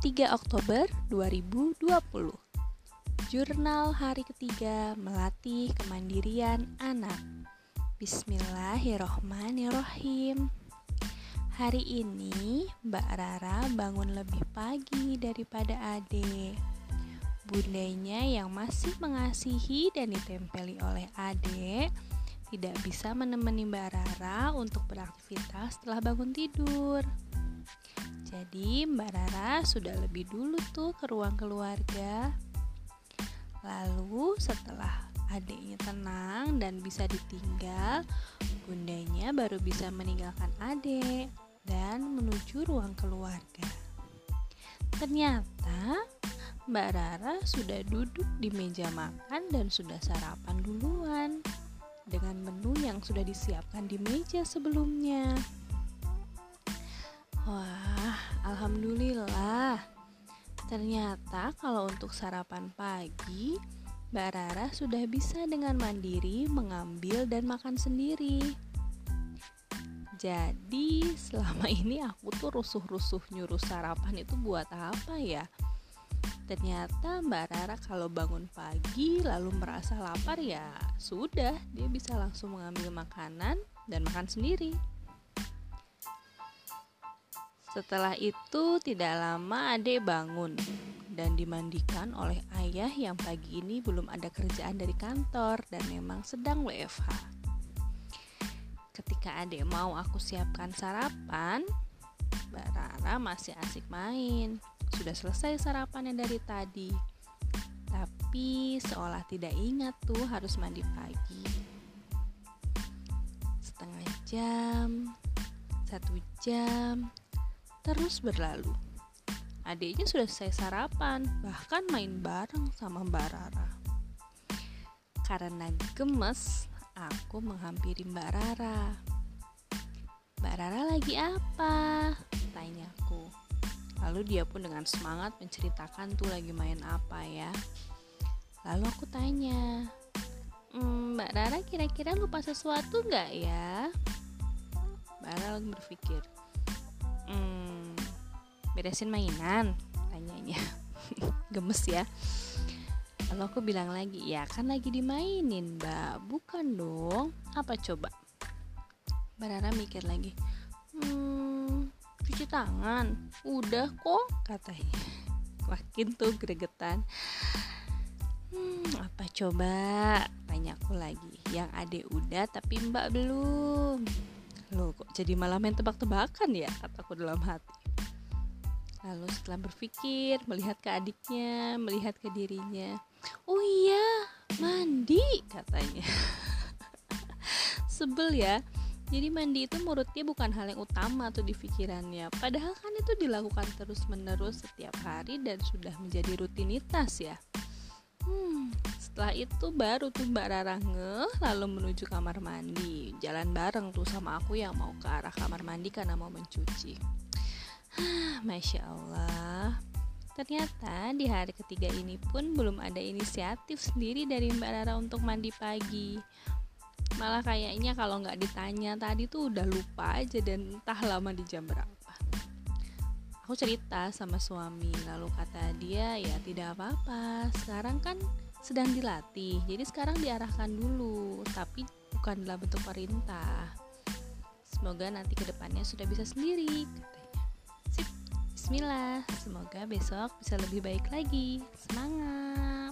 3 Oktober 2020 Jurnal hari ketiga melatih kemandirian anak. Bismillahirrohmanirrohim. Hari ini Mbak Rara bangun lebih pagi daripada Ade. Bundanya yang masih mengasihi dan ditempeli oleh Ade tidak bisa menemani Mbak Rara untuk beraktivitas setelah bangun tidur. Jadi Mbak Rara sudah lebih dulu tuh ke ruang keluarga. Lalu setelah adiknya tenang dan bisa ditinggal, bundanya baru bisa meninggalkan adik dan menuju ruang keluarga. Ternyata Mbak Rara sudah duduk di meja makan dan sudah sarapan duluan dengan menu yang sudah disiapkan di meja sebelumnya. Ternyata kalau untuk sarapan pagi, Mbak Rara sudah bisa dengan mandiri mengambil dan makan sendiri. Jadi, selama ini aku tuh rusuh-rusuh nyuruh sarapan itu buat apa ya? Ternyata Mbak Rara kalau bangun pagi lalu merasa lapar ya sudah, dia bisa langsung mengambil makanan dan makan sendiri. Setelah itu tidak lama adik bangun dan dimandikan oleh ayah yang pagi ini belum ada kerjaan dari kantor dan memang sedang WFH. Ketika adik mau aku siapkan sarapan, Mbak Rara masih asik main. Sudah selesai sarapannya dari tadi. Tapi seolah tidak ingat tuh harus mandi pagi. Setengah jam, satu jam, terus berlalu. Adiknya sudah selesai sarapan, bahkan main bareng sama Mbak Rara. Karena gemes, aku menghampiri Mbak Rara. Mbak Rara lagi apa? Tanyaku. Lalu dia pun dengan semangat menceritakan tuh lagi main apa ya. Lalu aku tanya, mmm, Mbak Rara kira-kira lupa sesuatu nggak ya? Mbak Rara lagi berpikir, hmm, beresin mainan tanyanya. Gemes ya. Lalu aku bilang lagi ya kan lagi dimainin mbak. Bukan dong. Apa coba? Mbak Rara mikir lagi. Hmm, cuci tangan. Udah kok katanya. Makin tuh gregetan. Hmm, apa coba? Tanya aku lagi. Yang adek udah tapi mbak belum. Loh kok jadi malah main tebak-tebakan ya? Kataku dalam hati Lalu setelah berpikir, melihat ke adiknya, melihat ke dirinya. Oh iya, mandi katanya. Sebel ya. Jadi mandi itu menurut dia bukan hal yang utama tuh di pikirannya. Padahal kan itu dilakukan terus menerus setiap hari dan sudah menjadi rutinitas ya. Hmm, setelah itu baru tuh Mbak Rara ngeh lalu menuju kamar mandi. Jalan bareng tuh sama aku yang mau ke arah kamar mandi karena mau mencuci. Masya Allah. Ternyata di hari ketiga ini pun belum ada inisiatif sendiri dari Mbak Rara untuk mandi pagi. Malah kayaknya kalau nggak ditanya tadi tuh udah lupa aja dan entah lama di jam berapa aku cerita sama suami lalu kata dia ya tidak apa-apa sekarang kan sedang dilatih jadi sekarang diarahkan dulu tapi bukan dalam bentuk perintah semoga nanti ke depannya sudah bisa sendiri sip Bismillah. Semoga besok bisa lebih baik lagi. Semangat